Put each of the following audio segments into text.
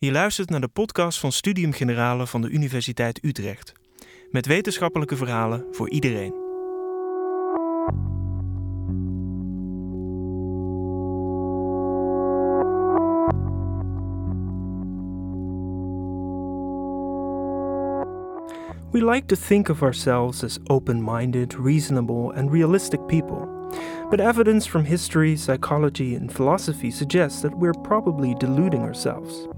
Je luistert naar de podcast van Studium Generale van de Universiteit Utrecht. Met wetenschappelijke verhalen voor iedereen. We like to think of ourselves as open minded, reasonable, and realistic people. But evidence from history, psychology, and philosophy suggests that we're probably deluding ourselves.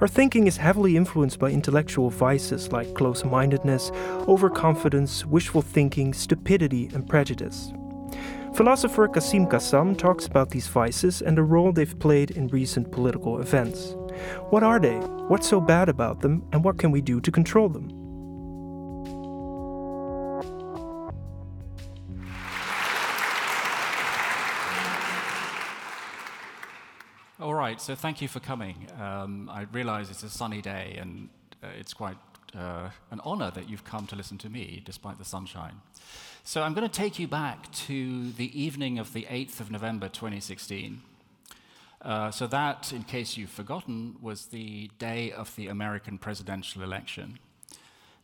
Our thinking is heavily influenced by intellectual vices like close mindedness, overconfidence, wishful thinking, stupidity, and prejudice. Philosopher Quassim Cassam talks about these vices and the role they've played in recent political events. What are they? What's so bad about them? And what can we do to control them? Right, so thank you for coming. Um, I realize it's a sunny day, and uh, it's quite uh, an honor that you've come to listen to me despite the sunshine. So I'm going to take you back to the evening of the 8th of November 2016. Uh, so, that, in case you've forgotten, was the day of the American presidential election.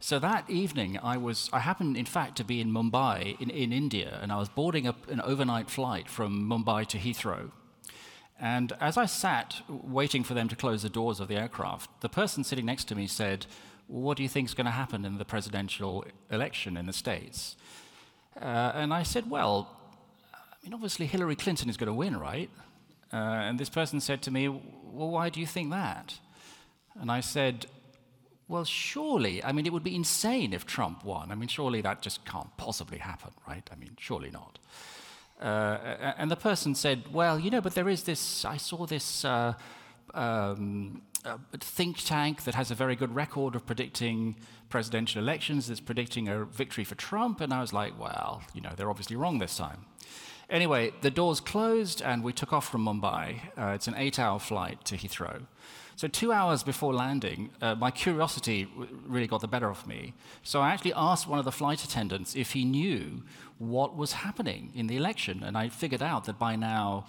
So that evening, I was I happened, in fact, to be in Mumbai, in, in India, and I was boarding up an overnight flight from Mumbai to Heathrow. And as I sat waiting for them to close the doors of the aircraft, the person sitting next to me said, What do you think is going to happen in the presidential election in the States? Uh, and I said, Well, I mean, obviously Hillary Clinton is going to win, right? Uh, and this person said to me, Well, why do you think that? And I said, Well, surely, I mean, it would be insane if Trump won. I mean, surely that just can't possibly happen, right? I mean, surely not. Uh, and the person said, Well, you know, but there is this, I saw this uh, um, uh, think tank that has a very good record of predicting presidential elections, that's predicting a victory for Trump. And I was like, Well, you know, they're obviously wrong this time. Anyway, the doors closed and we took off from Mumbai. Uh, it's an eight hour flight to Heathrow. So, two hours before landing, uh, my curiosity really got the better of me. So, I actually asked one of the flight attendants if he knew what was happening in the election. And I figured out that by now,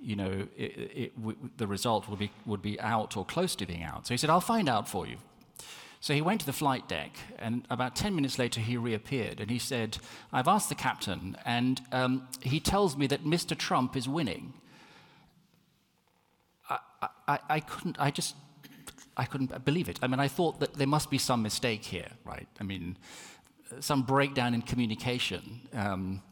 you know, it, it, w- the result would be, would be out or close to being out. So, he said, I'll find out for you. So he went to the flight deck, and about 10 minutes later, he reappeared and he said, I've asked the captain, and um, he tells me that Mr. Trump is winning. I, I, I couldn't, I just, I couldn't believe it. I mean, I thought that there must be some mistake here, right? I mean, some breakdown in communication. Um,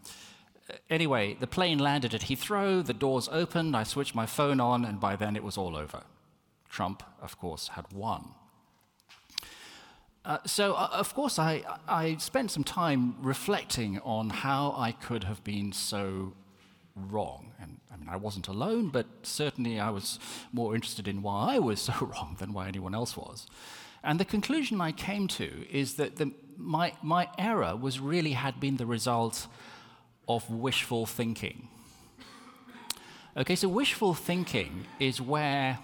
anyway, the plane landed at Heathrow, the doors opened, I switched my phone on, and by then it was all over. Trump, of course, had won. Uh, so, uh, of course, I, I spent some time reflecting on how I could have been so wrong. And I mean, I wasn't alone, but certainly I was more interested in why I was so wrong than why anyone else was. And the conclusion I came to is that the, my, my error was really had been the result of wishful thinking. Okay, so wishful thinking is where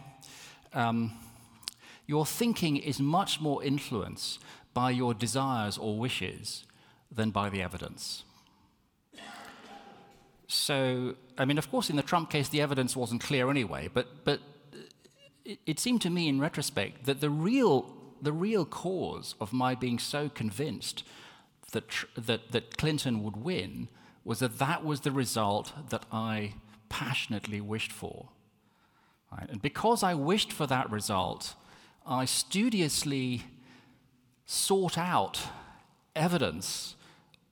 um, your thinking is much more influenced by your desires or wishes than by the evidence. So, I mean, of course, in the Trump case, the evidence wasn't clear anyway, but, but it, it seemed to me in retrospect that the real, the real cause of my being so convinced that, that, that Clinton would win was that that was the result that I passionately wished for. Right? And because I wished for that result, I studiously sought out evidence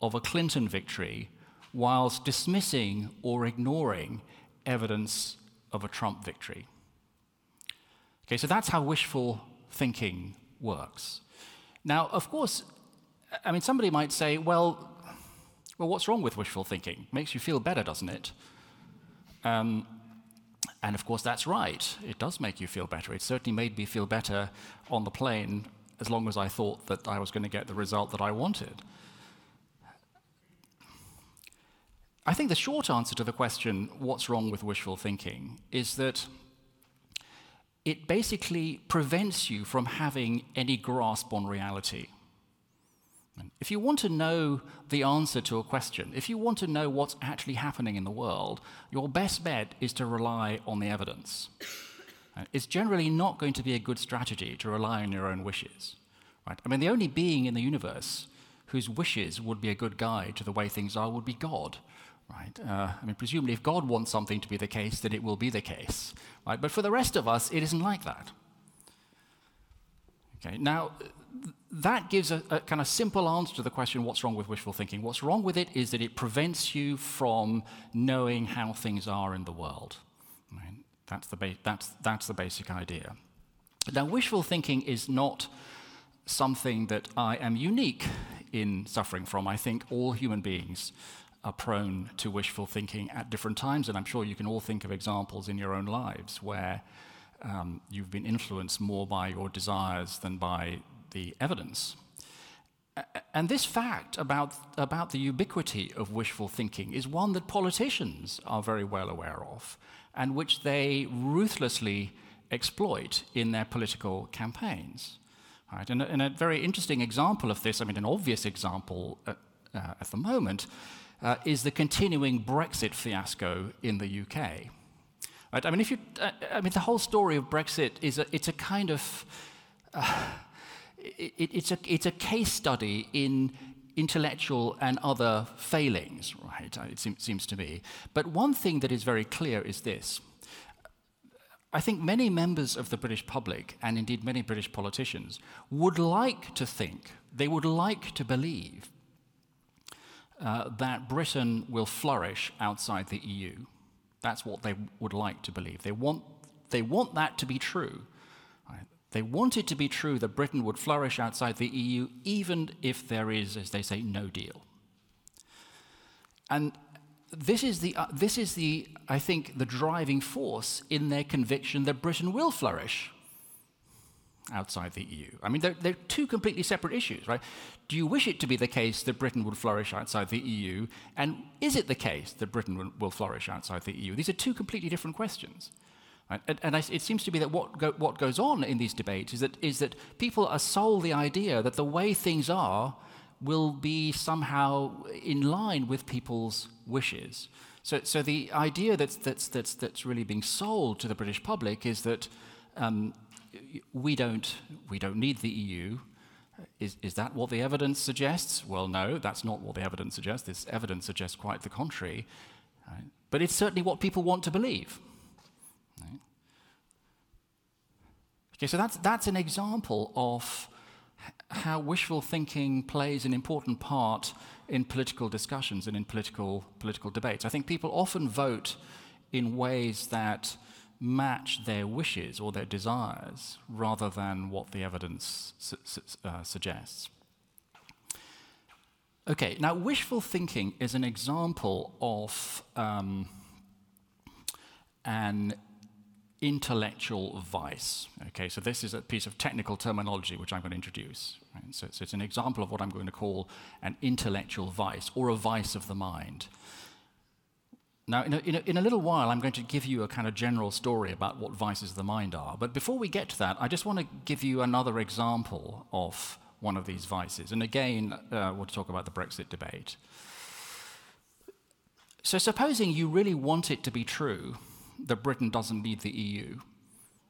of a Clinton victory whilst dismissing or ignoring evidence of a Trump victory. Okay, so that's how wishful thinking works. Now, of course, I mean, somebody might say, well, well, what's wrong with wishful thinking? Makes you feel better, doesn't it? Um, and of course, that's right. It does make you feel better. It certainly made me feel better on the plane as long as I thought that I was going to get the result that I wanted. I think the short answer to the question, what's wrong with wishful thinking, is that it basically prevents you from having any grasp on reality. If you want to know the answer to a question, if you want to know what's actually happening in the world, your best bet is to rely on the evidence. it's generally not going to be a good strategy to rely on your own wishes. Right? I mean, the only being in the universe whose wishes would be a good guide to the way things are would be God. Right? Uh, I mean, presumably, if God wants something to be the case, then it will be the case. Right? But for the rest of us, it isn't like that. Okay, now, that gives a, a, kind of simple answer to the question what's wrong with wishful thinking? What's wrong with it is that it prevents you from knowing how things are in the world. That's, the ba- that's, that's the basic idea. Now, wishful thinking is not something that I am unique in suffering from. I think all human beings are prone to wishful thinking at different times, and I'm sure you can all think of examples in your own lives where um, you've been influenced more by your desires than by the evidence. And this fact about, about the ubiquity of wishful thinking is one that politicians are very well aware of and which they ruthlessly exploit in their political campaigns. Right? And, a, and, a, very interesting example of this, I mean, an obvious example at, uh, at the moment, uh, is the continuing Brexit fiasco in the UK. Right? I mean, if you, uh, I mean, the whole story of Brexit is a, it's a kind of, uh, it, it's, a, it's a case study in intellectual and other failings, right? It seems, seems to me. But one thing that is very clear is this. I think many members of the British public, and indeed many British politicians, would like to think, they would like to believe uh, that Britain will flourish outside the EU. That's what they would like to believe. They want, they want that to be true. They want it to be true that Britain would flourish outside the EU, even if there is, as they say, no deal. And this is the, uh, this is the, I think, the driving force in their conviction that Britain will flourish outside the EU. I mean, they're, they're, two completely separate issues, right? Do you wish it to be the case that Britain would flourish outside the EU? And is it the case that Britain will, flourish outside the EU? These are two completely different questions. Right? And, and I, it seems to be that what, go, what goes on in these debates is that, is that people are sold the idea that the way things are will be somehow in line with people's wishes. So, so the idea that's, that's, that's, that's really being sold to the British public is that um, we don't, we don't need the EU. Is, is that what the evidence suggests? Well, no, that's not what the evidence suggests. This evidence suggests quite the contrary. Right? But it's certainly what people want to believe. Right? Okay, so that's, that's an example of how wishful thinking plays an important part in political discussions and in political, political debates. I think people often vote in ways that match their wishes or their desires rather than what the evidence su- su- uh, suggests. Okay, now wishful thinking is an example of um, an intellectual vice. Okay, so this is a piece of technical terminology which I'm going to introduce. Right? So, so, it's an example of what I'm going to call an intellectual vice or a vice of the mind. Now, in a, in, a, in a, little while, I'm going to give you a kind of general story about what vices of the mind are. But before we get to that, I just want to give you another example of one of these vices. And again, uh, we'll talk about the Brexit debate. So, supposing you really want it to be true that Britain doesn't need the EU,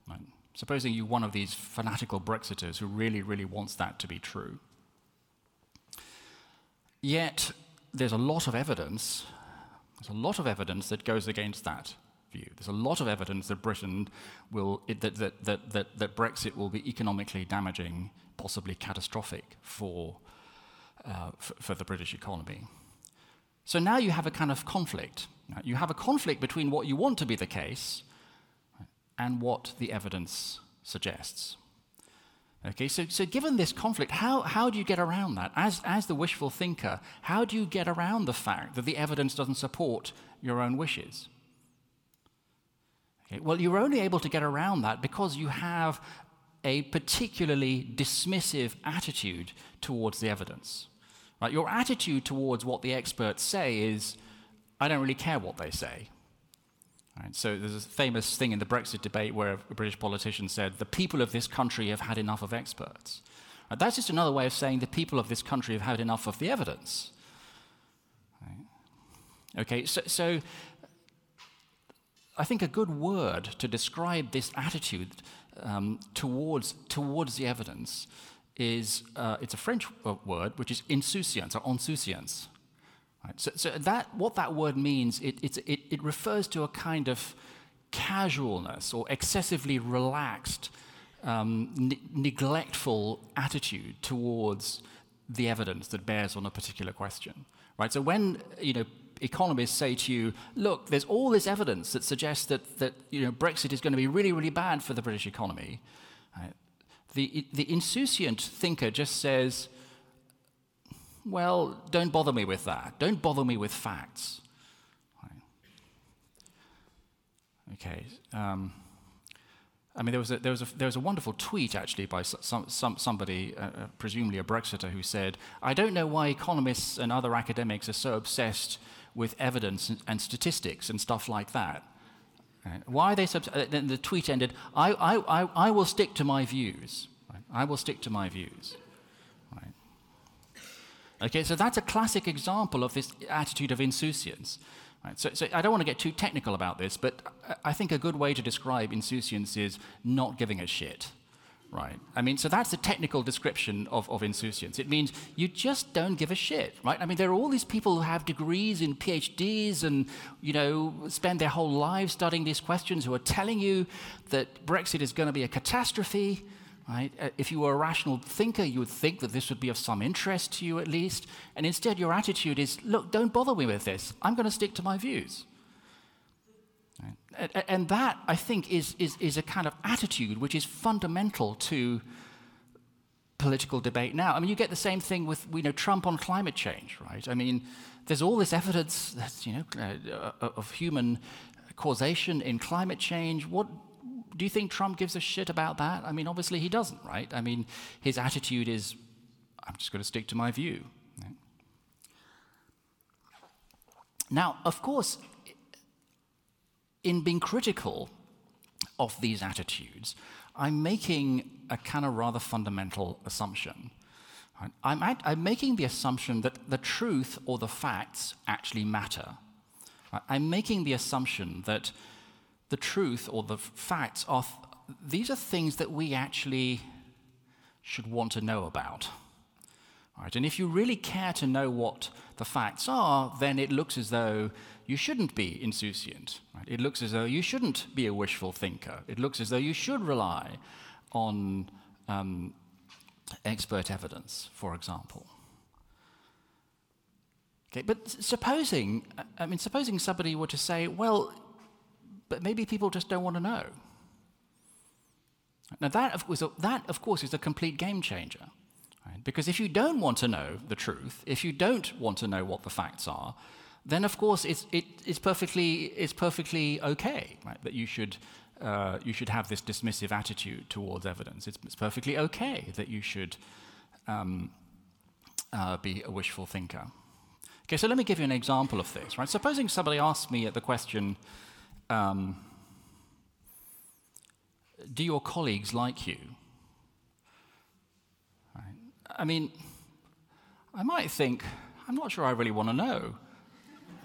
right? supposing you're one of these fanatical Brexiters who really, really wants that to be true. Yet, there's a lot of evidence there's a lot of evidence that goes against that view. There's a lot of evidence that Britain will, that, that, that, that, that Brexit will be economically damaging, possibly catastrophic for, uh, for, for, the British economy. So now you have a kind of conflict. You have a conflict between what you want to be the case and what the evidence suggests. Okay, so, so given this conflict, how, how do you get around that? As, as the wishful thinker, how do you get around the fact that the evidence doesn't support your own wishes? Okay, well, you're only able to get around that because you have a particularly dismissive attitude towards the evidence. Right? Your attitude towards what the experts say is, I don't really care what they say. Right, so there's a famous thing in the Brexit debate where a British politician said, the people of this country have had enough of experts. Right, that's just another way of saying the people of this country have had enough of the evidence. Right? Okay, so, so, I think a good word to describe this attitude um, towards, towards the evidence is uh, it's a French word, which is insouciance or insouciance. Right? So, so that, what that word means, it, it, it refers to a kind of casualness or excessively relaxed, um, ne- neglectful attitude towards the evidence that bears on a particular question. Right? So when you know economists say to you, look, there's all this evidence that suggests that, that you know, Brexit is going to be really, really bad for the British economy. Right? The, the insouciant thinker just says, well, don't bother me with that. Don't bother me with facts. Okay. Um, I mean, there was a, there was a, there was a wonderful tweet actually by some, some, somebody, uh, uh, presumably a Brexiter, who said, I don't know why economists and other academics are so obsessed with evidence and, and statistics and stuff like that. Right? Why are they so uh, Then the tweet ended, I, I, I, I will stick to my views. Right? I will stick to my views. Okay, so that's a classic example of this attitude of insouciance. Right, so, so, I don't want to get too technical about this, but I think a good way to describe insouciance is not giving a shit. Right? I mean, so that's the technical description of, of insouciance. It means you just don't give a shit, right? I mean, there are all these people who have degrees in PhDs and, you know, spend their whole lives studying these questions who are telling you that Brexit is going to be a catastrophe, right? Uh, if you were a rational thinker, you would think that this would be of some interest to you at least. And instead, your attitude is look, don't bother me with this. I'm going to stick to my views. Right? And that, I think, is, is, is a kind of attitude which is fundamental to political debate now. I mean, you get the same thing with you know, Trump on climate change, right? I mean, there's all this evidence that, you know, uh, of human causation in climate change. What, do you think Trump gives a shit about that? I mean, obviously he doesn't, right? I mean, his attitude is, I'm just going to stick to my view. Now, of course, in being critical of these attitudes, I'm making a kind of rather fundamental assumption. I'm, at, I'm, making the assumption that the truth or the facts actually matter. I'm making the assumption that the truth or the facts are these are things that we actually should want to know about. Right? And if you really care to know what the facts are, then it looks as though you shouldn't be insouciant. Right? It looks as though you shouldn't be a wishful thinker. It looks as though you should rely on um, expert evidence, for example. Okay, but supposing, I mean, supposing somebody were to say, well, but maybe people just don't want to know. Now, that, of course, that, of course, is a complete game changer. Right? Because if you don't want to know the truth, if you don't want to know what the facts are, then of course it's, it, it's, perfectly, it's perfectly okay right? that you should, uh, you should have this dismissive attitude towards evidence. It's, it's perfectly okay that you should um, uh, be a wishful thinker. Okay, so let me give you an example of this. Right? Supposing somebody asks me the question, um, do your colleagues like you? Right? I mean, I might think, I'm not sure I really want to know.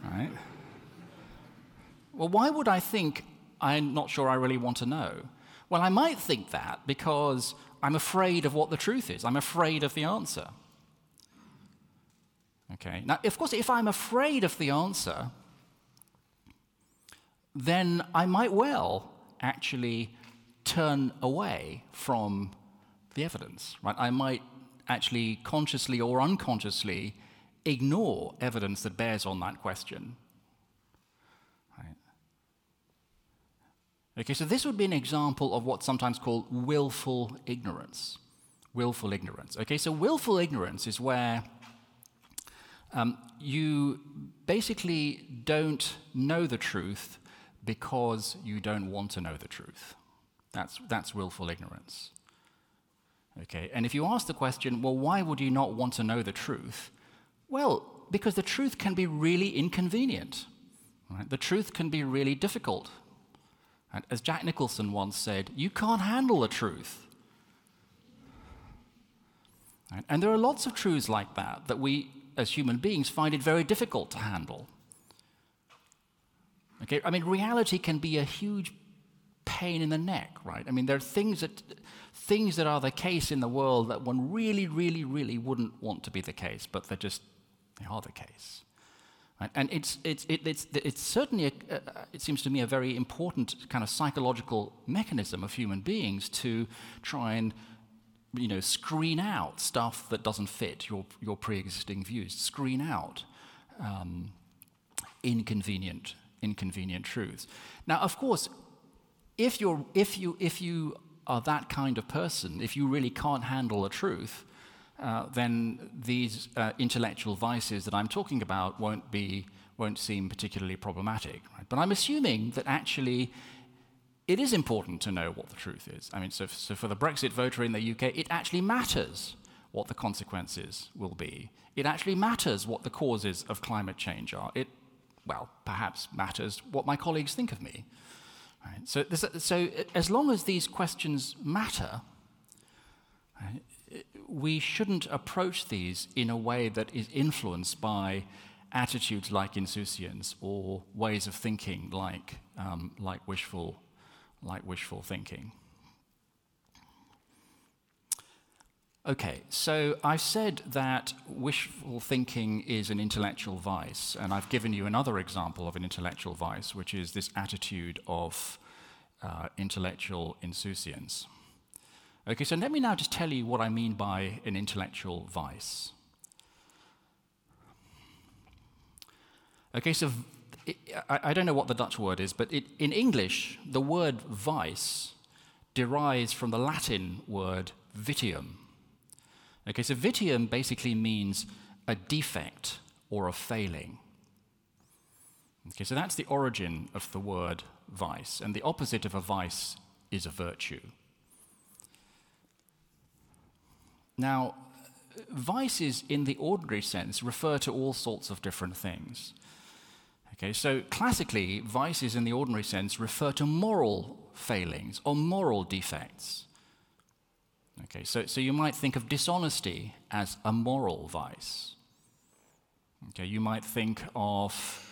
Right? Well, why would I think I'm not sure I really want to know? Well, I might think that because I'm afraid of what the truth is. I'm afraid of the answer. Okay. Now, of course, if I'm afraid of the answer, then I might well actually turn away from the evidence. Right? I might actually consciously or unconsciously ignore evidence that bears on that question. Right. Okay, so this would be an example of what's sometimes called willful ignorance. Willful ignorance. Okay, so willful ignorance is where um, you basically don't know the truth because you don't want to know the truth. That's, that's willful ignorance. Okay, and if you ask the question, well, why would you not want to know the truth? Well, because the truth can be really inconvenient. Right? The truth can be really difficult. And as Jack Nicholson once said, you can't handle the truth. Right? And there are lots of truths like that that we, as human beings, find it very difficult to handle. Okay, I mean, reality can be a huge pain in the neck, right? I mean, there are things that, things that are the case in the world that one really, really, really wouldn't want to be the case, but they're just, they are the case. Right? And it's, it's, it, it's, it's certainly, a, uh, it seems to me, a very important kind of psychological mechanism of human beings to try and you know, screen out stuff that doesn't fit your, your pre-existing views, screen out um, inconvenient, inconvenient truths. Now, of course, if, you're, if, you, if you are that kind of person, if you really can't handle the truth, uh, then these uh, intellectual vices that I'm talking about won't, be, won't seem particularly problematic. Right? But I'm assuming that actually it is important to know what the truth is. I mean, so, so for the Brexit voter in the UK, it actually matters what the consequences will be. It actually matters what the causes of climate change are. It, well, perhaps matters what my colleagues think of me. Right? So, this, so as long as these questions matter, right, we shouldn't approach these in a way that is influenced by attitudes like insouciance or ways of thinking like, um, like, wishful, like wishful thinking. Okay, so I've said that wishful thinking is an intellectual vice, and I've given you another example of an intellectual vice, which is this attitude of uh, intellectual insouciance. Okay, so let me now just tell you what I mean by an intellectual vice. Okay, so it, I, I, don't know what the Dutch word is, but it, in English, the word vice derives from the Latin word vitium. Okay, so vitium basically means a defect or a failing. Okay, so that's the origin of the word vice, and the opposite of a vice is a virtue. Now, vices in the ordinary sense refer to all sorts of different things. Okay, so classically, vices in the ordinary sense refer to moral failings or moral defects. Okay, so, so you might think of dishonesty as a moral vice. Okay, you might think of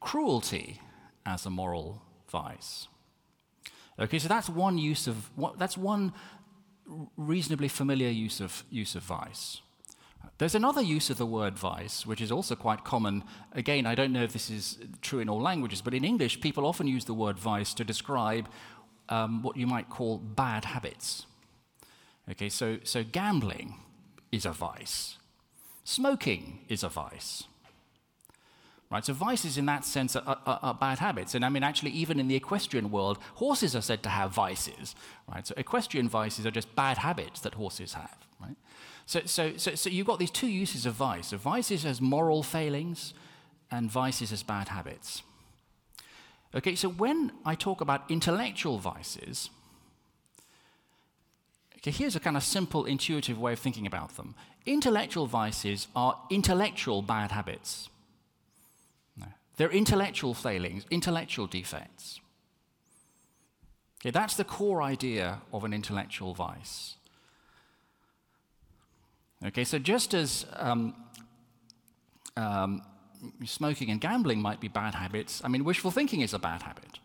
cruelty as a moral vice. Okay, so that's one use of that's one reasonably familiar use of use of vice. There's another use of the word vice, which is also quite common. Again, I don't know if this is true in all languages, but in English, people often use the word vice to describe um, what you might call bad habits. Okay, so, so gambling is a vice, smoking is a vice. Right, so vices in that sense are, are, are, bad habits. And I mean, actually, even in the equestrian world, horses are said to have vices. Right? So equestrian vices are just bad habits that horses have. Right? So, so, so, so you've got these two uses of vice. So vices as moral failings and vices as bad habits. Okay, so when I talk about intellectual vices, Okay, here's a kind of simple, intuitive way of thinking about them. Intellectual vices are intellectual bad habits. No. They're intellectual failings, intellectual defects. Okay, that's the core idea of an intellectual vice. Okay, so just as um, um, smoking and gambling might be bad habits, I mean, wishful thinking is a bad habit.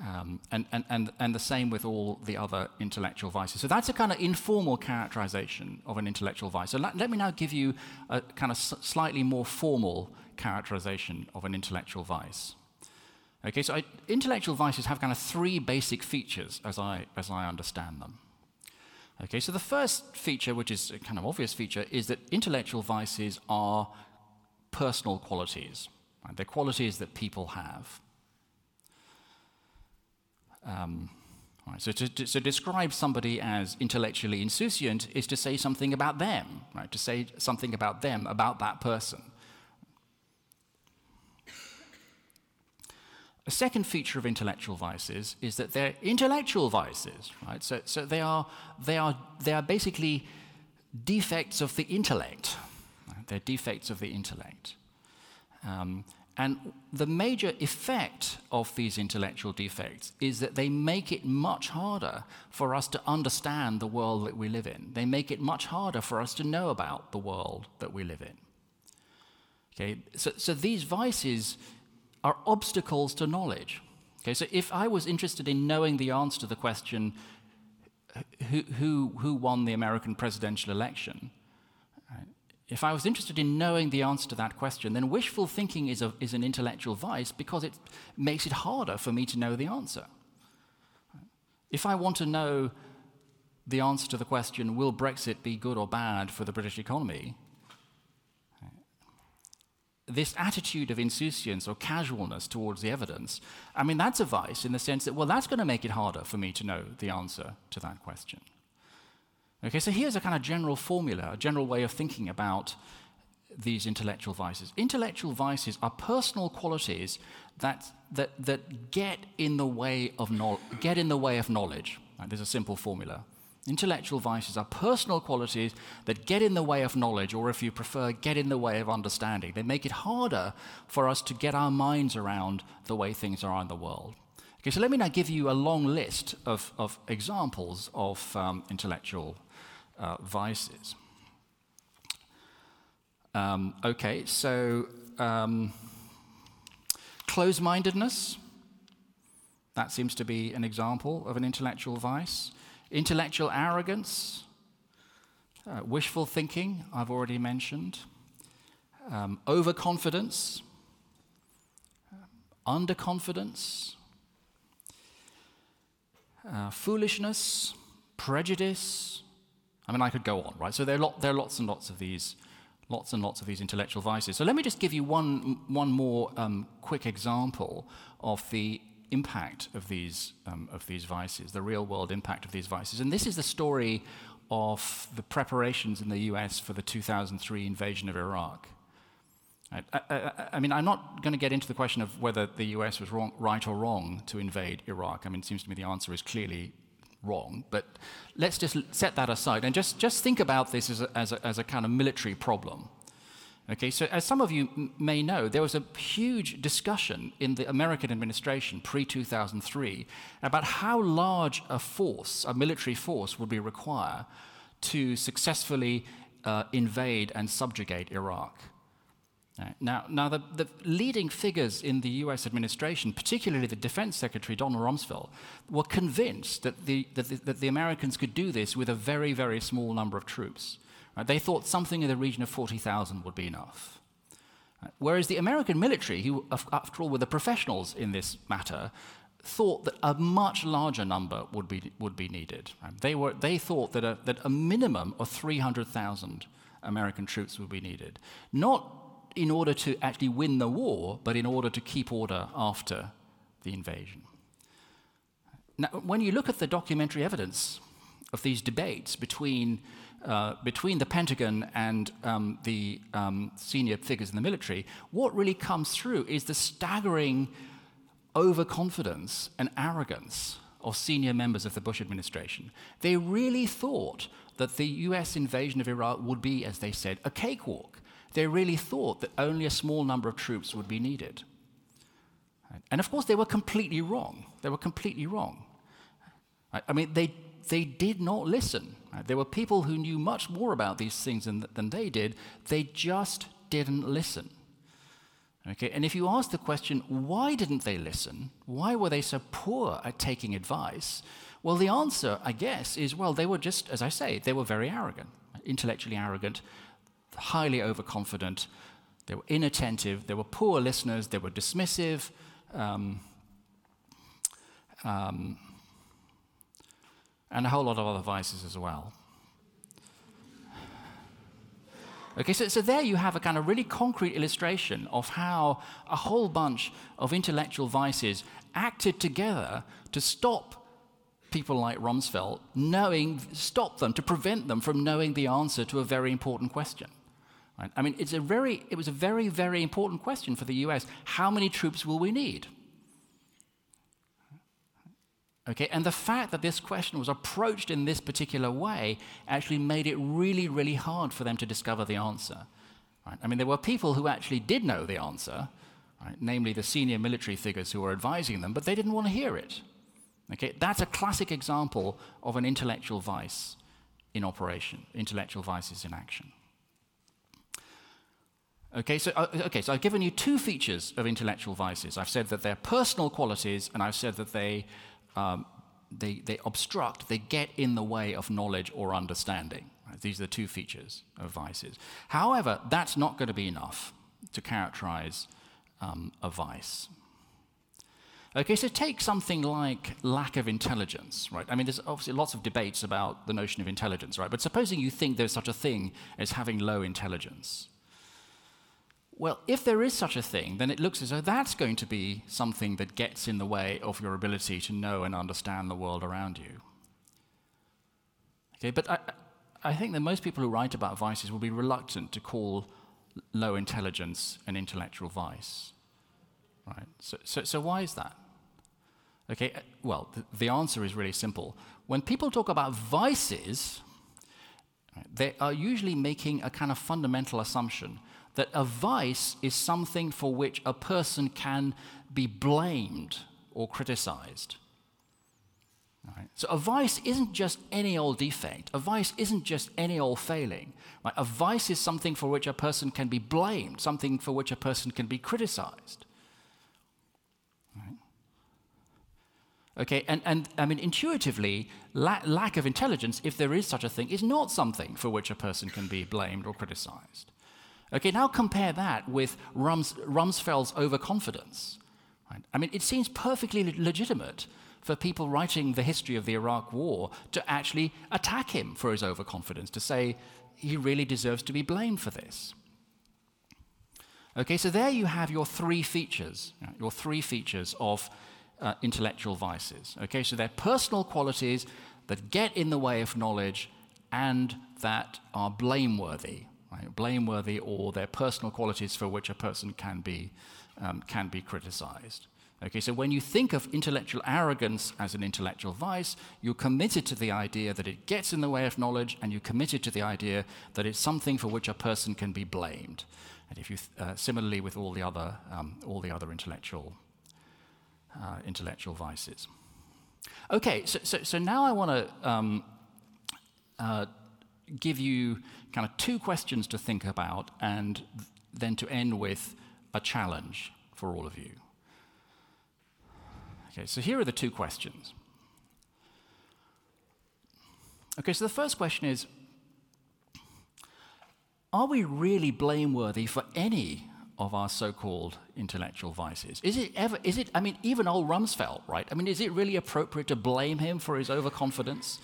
Um, and, and, and, and the same with all the other intellectual vices. So that's a kind of informal characterization of an intellectual vice. So let, let me now give you a kind of slightly more formal characterization of an intellectual vice. Okay, so I, intellectual vices have kind of three basic features as I, as I understand them. Okay, so the first feature, which is a kind of obvious feature, is that intellectual vices are personal qualities. Right? They're qualities that people have. Um, right, so to, to, to, describe somebody as intellectually insouciant is to say something about them, right? To say something about them, about that person. A second feature of intellectual vices is that they're intellectual vices, right? So, so they, are, they, are, they are basically defects of the intellect. Right? They're defects of the intellect. Um, and the major effect of these intellectual defects is that they make it much harder for us to understand the world that we live in. They make it much harder for us to know about the world that we live in. Okay, so, so these vices are obstacles to knowledge. Okay, so if I was interested in knowing the answer to the question, who, who, who won the American presidential election, if I was interested in knowing the answer to that question, then wishful thinking is, a, is an intellectual vice because it makes it harder for me to know the answer. If I want to know the answer to the question, will Brexit be good or bad for the British economy? This attitude of insouciance or casualness towards the evidence, I mean, that's a vice in the sense that, well, that's going to make it harder for me to know the answer to that question. Okay, so here's a kind of general formula, a general way of thinking about these intellectual vices. Intellectual vices are personal qualities that, that, that get, in the way of no, get in the way of knowledge. Right, there's a simple formula. Intellectual vices are personal qualities that get in the way of knowledge, or if you prefer, get in the way of understanding. They make it harder for us to get our minds around the way things are in the world. Okay, so let me now give you a long list of, of examples of um, intellectual uh, vices. Um, okay, so um, close mindedness, that seems to be an example of an intellectual vice. Intellectual arrogance, uh, wishful thinking, I've already mentioned. Um, overconfidence, underconfidence, uh, foolishness, prejudice, I mean, I could go on, right? So there are, lot, there are lots and lots of these, lots and lots of these intellectual vices. So let me just give you one, one more um, quick example of the impact of these, um, of these vices, the real world impact of these vices. And this is the story of the preparations in the US for the 2003 invasion of Iraq. I, I, I, mean, I'm not going to get into the question of whether the US was wrong, right or wrong to invade Iraq. I mean, it seems to me the answer is clearly wrong, but let's just set that aside and just, just think about this as a, as, a, as a kind of military problem. Okay, so as some of you m- may know, there was a huge discussion in the American administration pre 2003 about how large a force, a military force, would be required to successfully uh, invade and subjugate Iraq. Now, now the, the, leading figures in the US administration, particularly the Defense Secretary Donald Rumsfeld, were convinced that the, that the, that the Americans could do this with a very, very small number of troops. Right? They thought something in the region of 40,000 would be enough. Right? Whereas the American military, who, after all, were the professionals in this matter, thought that a much larger number would be, would be needed. Right? They, were, they thought that a, that a minimum of 300,000 American troops would be needed. Not in order to actually win the war, but in order to keep order after the invasion. Now, when you look at the documentary evidence of these debates between, uh, between the Pentagon and um, the um, senior figures in the military, what really comes through is the staggering overconfidence and arrogance of senior members of the Bush administration. They really thought that the US invasion of Iraq would be, as they said, a cakewalk they really thought that only a small number of troops would be needed. And of course, they were completely wrong. They were completely wrong. I mean, they, they did not listen. There were people who knew much more about these things than, than they did. They just didn't listen. Okay, and if you ask the question, why didn't they listen? Why were they so poor at taking advice? Well, the answer, I guess, is well, they were just, as I say, they were very arrogant, intellectually arrogant, highly overconfident, they were inattentive, they were poor listeners, they were dismissive. Um, um, and a whole lot of other vices as well. Okay, so, so there you have a kind of really concrete illustration of how a whole bunch of intellectual vices acted together to stop people like Rumsfeld knowing, stop them, to prevent them from knowing the answer to a very important question. I mean, it's a very, it was a very, very important question for the US. How many troops will we need? Okay, and the fact that this question was approached in this particular way actually made it really, really hard for them to discover the answer. Right? I mean, there were people who actually did know the answer, right? namely the senior military figures who were advising them, but they didn't want to hear it. Okay, that's a classic example of an intellectual vice in operation, intellectual vices in action. Okay, so, uh, okay, so I've given you two features of intellectual vices. I've said that they're personal qualities, and I've said that they, um, they, they obstruct, they get in the way of knowledge or understanding. Right? These are the two features of vices. However, that's not going to be enough to characterize um, a vice. Okay, so take something like lack of intelligence, right? I mean, there's obviously lots of debates about the notion of intelligence, right? But supposing you think there's such a thing as having low intelligence. Well, if there is such a thing, then it looks as though that's going to be something that gets in the way of your ability to know and understand the world around you. Okay, but I, I think that most people who write about vices will be reluctant to call low intelligence an intellectual vice. Right? So, so, so why is that? Okay, uh, well, the, the answer is really simple. When people talk about vices, they are usually making a kind of fundamental assumption that a vice is something for which a person can be blamed or criticized. Right? So a vice isn't just any old defect. A vice isn't just any old failing. Right? A vice is something for which a person can be blamed, something for which a person can be criticized. Okay, and, and I mean, intuitively, la- lack of intelligence, if there is such a thing, is not something for which a person can be blamed or criticized. Okay, now compare that with Rums- Rumsfeld's overconfidence. Right? I mean, it seems perfectly legitimate for people writing the history of the Iraq War to actually attack him for his overconfidence, to say he really deserves to be blamed for this. Okay, so there you have your three features, your three features of uh, intellectual vices. Okay, so they're personal qualities that get in the way of knowledge and that are blameworthy, right? blameworthy, or they're personal qualities for which a person can be um, can be criticized. Okay, so when you think of intellectual arrogance as an intellectual vice, you're committed to the idea that it gets in the way of knowledge, and you're committed to the idea that it's something for which a person can be blamed. And if you uh, similarly with all the other um, all the other intellectual uh, intellectual vices. Okay, so, so, so now I want to um, uh, give you kind of two questions to think about and then to end with a challenge for all of you. Okay, so here are the two questions. Okay, so the first question is Are we really blameworthy for any of our so-called intellectual vices? Is it ever, is it, I mean, even old Rumsfeld, right? I mean, is it really appropriate to blame him for his overconfidence?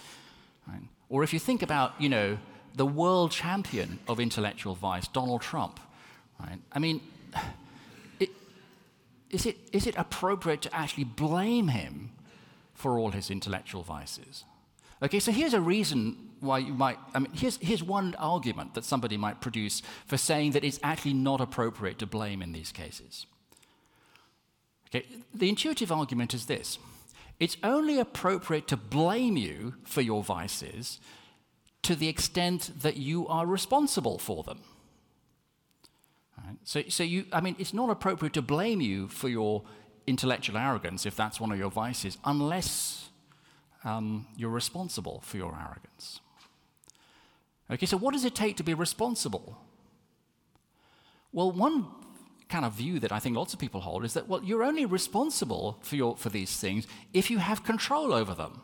Right? Or if you think about, you know, the world champion of intellectual vice, Donald Trump, right? I mean, it, is, it, is it appropriate to actually blame him for all his intellectual vices? Okay, so here's a reason why you might, I mean, here's, here's one argument that somebody might produce for saying that it's actually not appropriate to blame in these cases. Okay, the intuitive argument is this it's only appropriate to blame you for your vices to the extent that you are responsible for them. Right? So, so you, I mean, it's not appropriate to blame you for your intellectual arrogance if that's one of your vices, unless um, you're responsible for your arrogance. Okay, so what does it take to be responsible? Well, one kind of view that I think lots of people hold is that, well, you're only responsible for, your, for these things if you have control over them.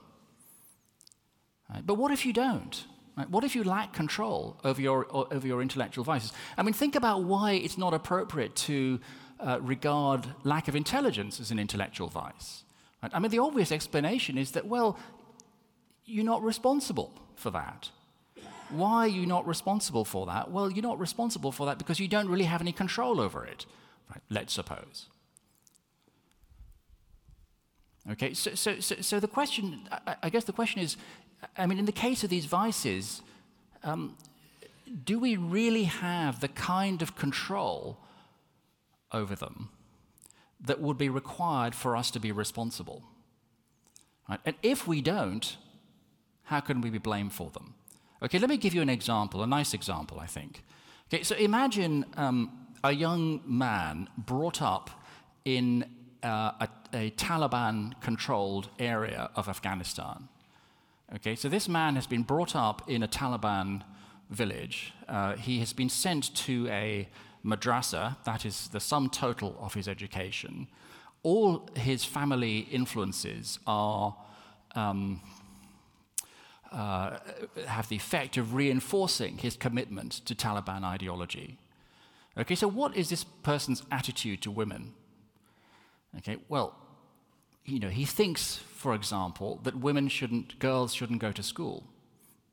Right? But what if you don't? Right? What if you lack control over your, over your intellectual vices? I mean, think about why it's not appropriate to uh, regard lack of intelligence as an intellectual vice. Right? I mean, the obvious explanation is that, well, you're not responsible for that. Why are you not responsible for that? Well, you're not responsible for that because you don't really have any control over it, right? let's suppose. Okay, so, so, so, so the question, I, I, guess the question is I mean, in the case of these vices, um, do we really have the kind of control over them that would be required for us to be responsible? Right? And if we don't, how can we be blamed for them? Okay, let me give you an example, a nice example, I think. Okay, so imagine um, a young man brought up in uh, a, a Taliban controlled area of Afghanistan. Okay, so this man has been brought up in a Taliban village. Uh, he has been sent to a madrasa, that is the sum total of his education, all his family influences are. Um, uh, have the effect of reinforcing his commitment to Taliban ideology. Okay, so what is this person's attitude to women? Okay, well, you know, he thinks, for example, that women shouldn't, girls shouldn't go to school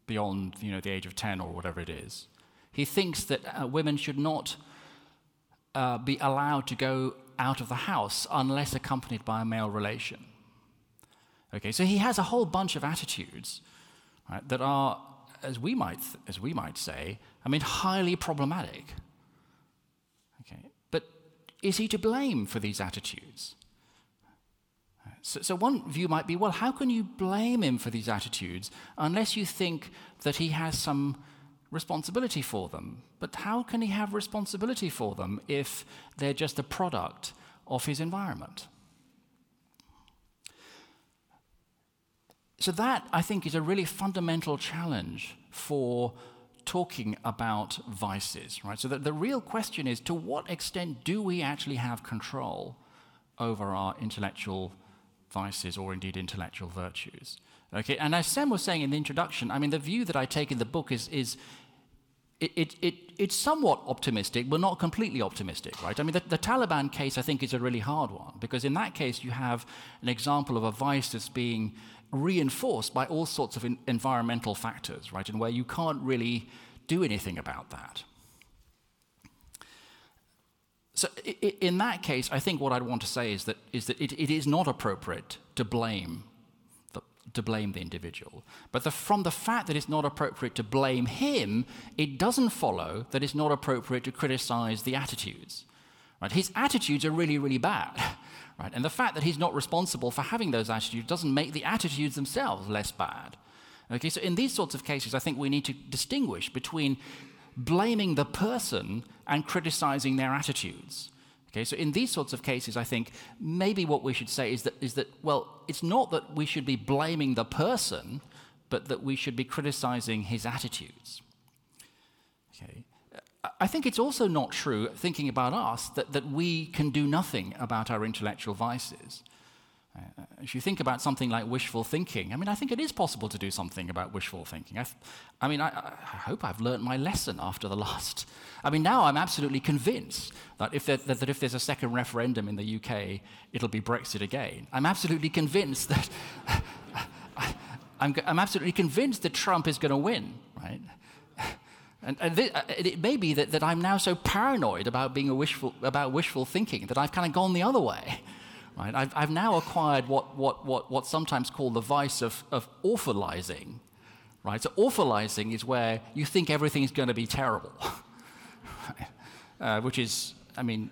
beyond, you know, the age of 10 or whatever it is. He thinks that uh, women should not uh, be allowed to go out of the house unless accompanied by a male relation. Okay, so he has a whole bunch of attitudes right, that are, as we might, as we might say, I mean, highly problematic. Okay, but is he to blame for these attitudes? So, so, one view might be well, how can you blame him for these attitudes unless you think that he has some responsibility for them? But how can he have responsibility for them if they're just a product of his environment? So, that I think is a really fundamental challenge for talking about vices, right? So, the, the real question is to what extent do we actually have control over our intellectual vices or indeed intellectual virtues? Okay, and as Sam was saying in the introduction, I mean, the view that I take in the book is, is it, it, it, it's somewhat optimistic, but not completely optimistic, right? I mean, the, the, Taliban case, I think, is a really hard one because in that case, you have an example of a vice that's being reinforced by all sorts of in environmental factors, right, and where you can't really do anything about that. So, in that case, I think what I'd want to say is that, is that it, it is not appropriate to blame the, to blame the individual. But the, from the fact that it's not appropriate to blame him, it doesn't follow that it's not appropriate to criticize the attitudes. Right? His attitudes are really, really bad. Right? And the fact that he's not responsible for having those attitudes doesn't make the attitudes themselves less bad. Okay, so in these sorts of cases, I think we need to distinguish between blaming the person and criticizing their attitudes. Okay, so in these sorts of cases, I think maybe what we should say is that, is that, well, it's not that we should be blaming the person, but that we should be criticizing his attitudes. Okay. I think it's also not true, thinking about us, that, that we can do nothing about our intellectual vices. Uh, if you think about something like wishful thinking, I mean, I think it is possible to do something about wishful thinking. I, I mean, I, I, hope I've learned my lesson after the last. I mean, now I'm absolutely convinced that if, there, that, that if there's a second referendum in the UK, it'll be Brexit again. I'm absolutely convinced that. I'm, I'm absolutely convinced that Trump is going to win, right? And, and uh, it may be that, that I'm now so paranoid about being a wishful, about wishful thinking that I've kind of gone the other way. Right? I've, I've now acquired what, what, what, what's sometimes called the vice of, of awfulizing. Right? So awfulizing is where you think everything's going to be terrible. uh, which is, I mean,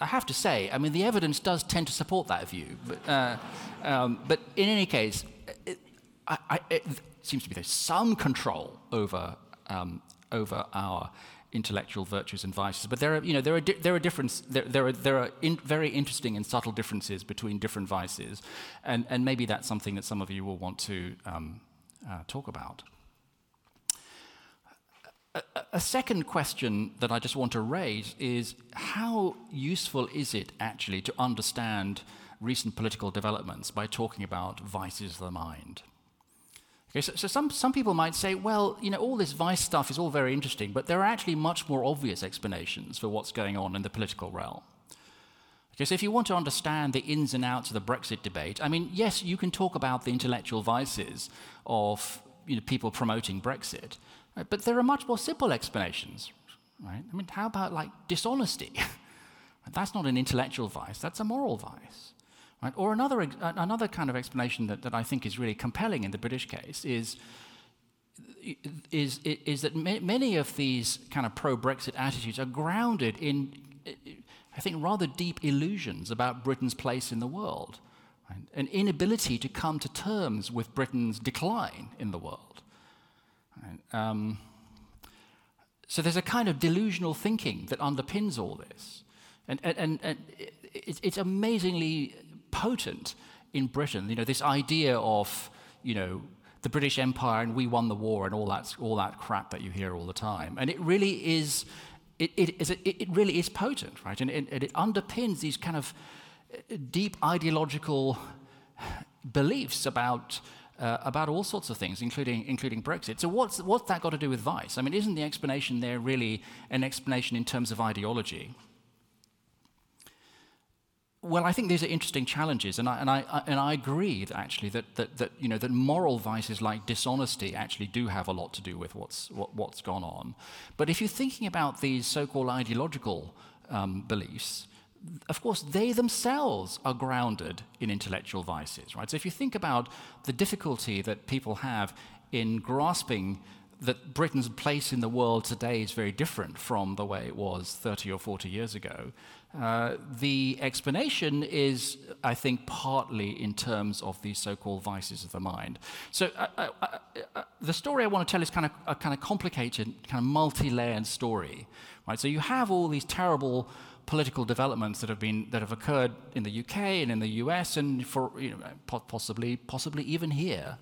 I have to say, I mean, the evidence does tend to support that view. But, uh, um, but in any case, it, I, I, it seems to be there's some control over um, over our intellectual virtues and vices. But there are, you know, there are, there are, difference, there, there are, there are in very interesting and subtle differences between different vices, and, and maybe that's something that some of you will want to um, uh, talk about. A second question that I just want to raise is how useful is it actually to understand recent political developments by talking about vices of the mind? Okay, so, so some, some people might say, well, you know, all this vice stuff is all very interesting, but there are actually much more obvious explanations for what's going on in the political realm. Okay, so if you want to understand the ins and outs of the Brexit debate, I mean, yes, you can talk about the intellectual vices of you know, people promoting Brexit, right? but there are much more simple explanations, right? I mean, how about like dishonesty? that's not an intellectual vice, that's a moral vice. Right? Or another, another kind of explanation that, that I think is really compelling in the British case is, is, is that many of these kind of pro Brexit attitudes are grounded in, I think, rather deep illusions about Britain's place in the world, right? an inability to come to terms with Britain's decline in the world. Right? Um, so there's a kind of delusional thinking that underpins all this. And, and, and, and it's amazingly potent in Britain. You know, this idea of, you know, the British Empire and we won the war and all that, all that crap that you hear all the time. And it really is it, it, is, it really is potent, right? And it, it underpins these kind of uh, deep ideological beliefs about, uh, about all sorts of things, including, including Brexit. So, what's, what's that got to do with vice? I mean, isn't the explanation there really an explanation in terms of ideology? Well, I think these are interesting challenges, and I, and I, and I agree that actually that, that, that, you know, that moral vices like dishonesty actually do have a lot to do with what's, what, what's gone on. But if you're thinking about these so called ideological um, beliefs, of course, they themselves are grounded in intellectual vices, right? So if you think about the difficulty that people have in grasping that Britain's place in the world today is very different from the way it was 30 or 40 years ago. Uh, the explanation is, I think, partly in terms of these so-called vices of the mind. So uh, uh, uh, uh the story I want to tell is kind of a kind of complicated, kind of multi-layered story, right? So you have all these terrible political developments that have been that have occurred in the UK and in the US and for you know, possibly possibly even here.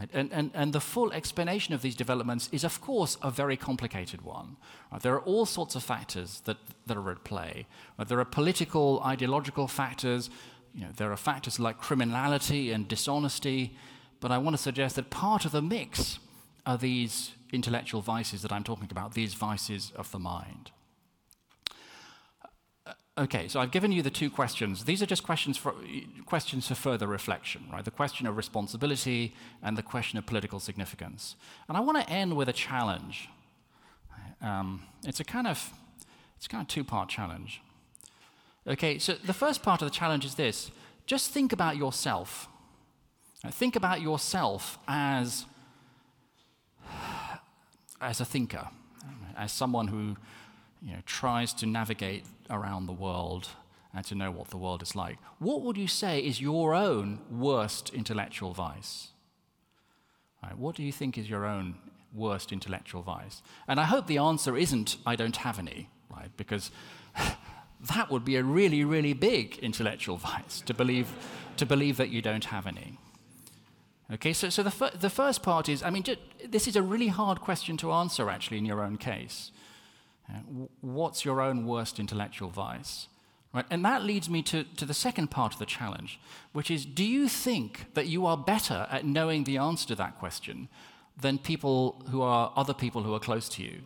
Right? And, and, and the full explanation of these developments is, of course, a very complicated one. Right? There are all sorts of factors that, that are at play. Right? There are political, ideological factors. You know, there are factors like criminality and dishonesty. But I want to suggest that part of the mix are these intellectual vices that I'm talking about, these vices of the mind. Okay, so I've given you the two questions. These are just questions for, questions for further reflection, right? The question of responsibility and the question of political significance. And I want to end with a challenge. Um, it's a kind of, it's kind of two-part challenge. Okay, so the first part of the challenge is this: just think about yourself. Think about yourself as as a thinker, as someone who you know, tries to navigate around the world and to know what the world is like, what would you say is your own worst intellectual vice? Right, what do you think is your own worst intellectual vice? And I hope the answer isn't, I don't have any, right? Because that would be a really, really big intellectual vice to believe, to believe that you don't have any. Okay, so, so the, fir- the first part is I mean, this is a really hard question to answer actually in your own case. What's your own worst intellectual vice? Right? And that leads me to, to the second part of the challenge, which is do you think that you are better at knowing the answer to that question than people who are other people who are close to you?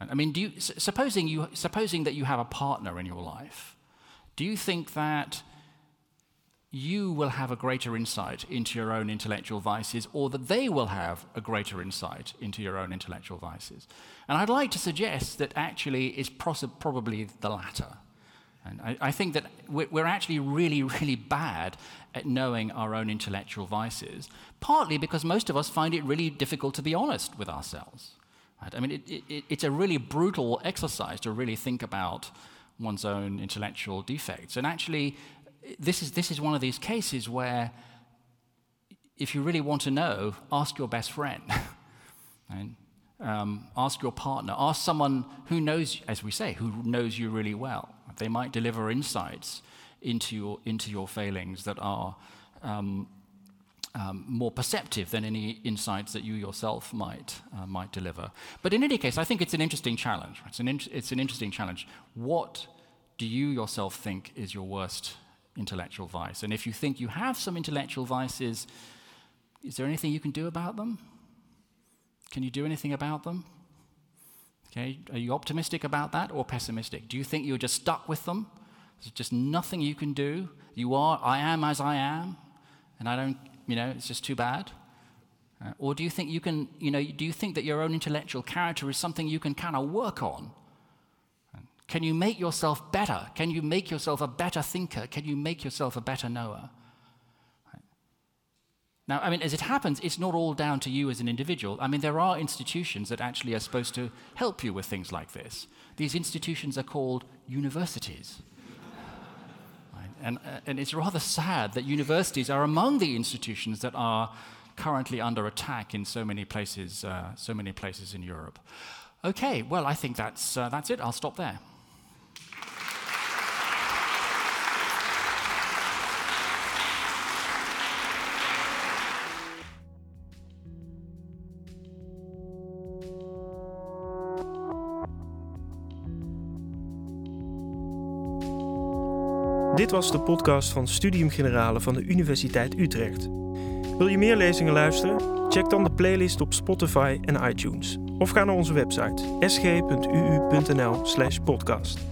I mean, do you, supposing, you, supposing that you have a partner in your life, do you think that you will have a greater insight into your own intellectual vices, or that they will have a greater insight into your own intellectual vices. And I'd like to suggest that actually it's probably the latter. And I, I think that we're actually really, really bad at knowing our own intellectual vices, partly because most of us find it really difficult to be honest with ourselves. Right? I mean, it, it, it's a really brutal exercise to really think about one's own intellectual defects. And actually, this is, this is one of these cases where if you really want to know, ask your best friend. um, ask your partner. Ask someone who knows, as we say, who knows you really well. They might deliver insights into your, into your failings that are um, um, more perceptive than any insights that you yourself might, uh, might deliver. But in any case, I think it's an interesting challenge. It's an, in, it's an interesting challenge. What do you yourself think is your worst intellectual vice. And if you think you have some intellectual vices, is there anything you can do about them? Can you do anything about them? Okay, are you optimistic about that or pessimistic? Do you think you're just stuck with them? There's just nothing you can do. You are, I am as I am, and I don't, you know, it's just too bad. Uh, or do you think you can, you know, do you think that your own intellectual character is something you can kind of work on? Can you make yourself better? Can you make yourself a better thinker? Can you make yourself a better knower? Now, I mean, as it happens, it's not all down to you as an individual. I mean, there are institutions that actually are supposed to help you with things like this. These institutions are called universities. right? and, uh, and it's rather sad that universities are among the institutions that are currently under attack in so many places, uh, so many places in Europe. Okay, well, I think that's, uh, that's it. I'll stop there. Dit was de podcast van Studium Generale van de Universiteit Utrecht. Wil je meer lezingen luisteren? Check dan de playlist op Spotify en iTunes. Of ga naar onze website sg.uu.nl/podcast.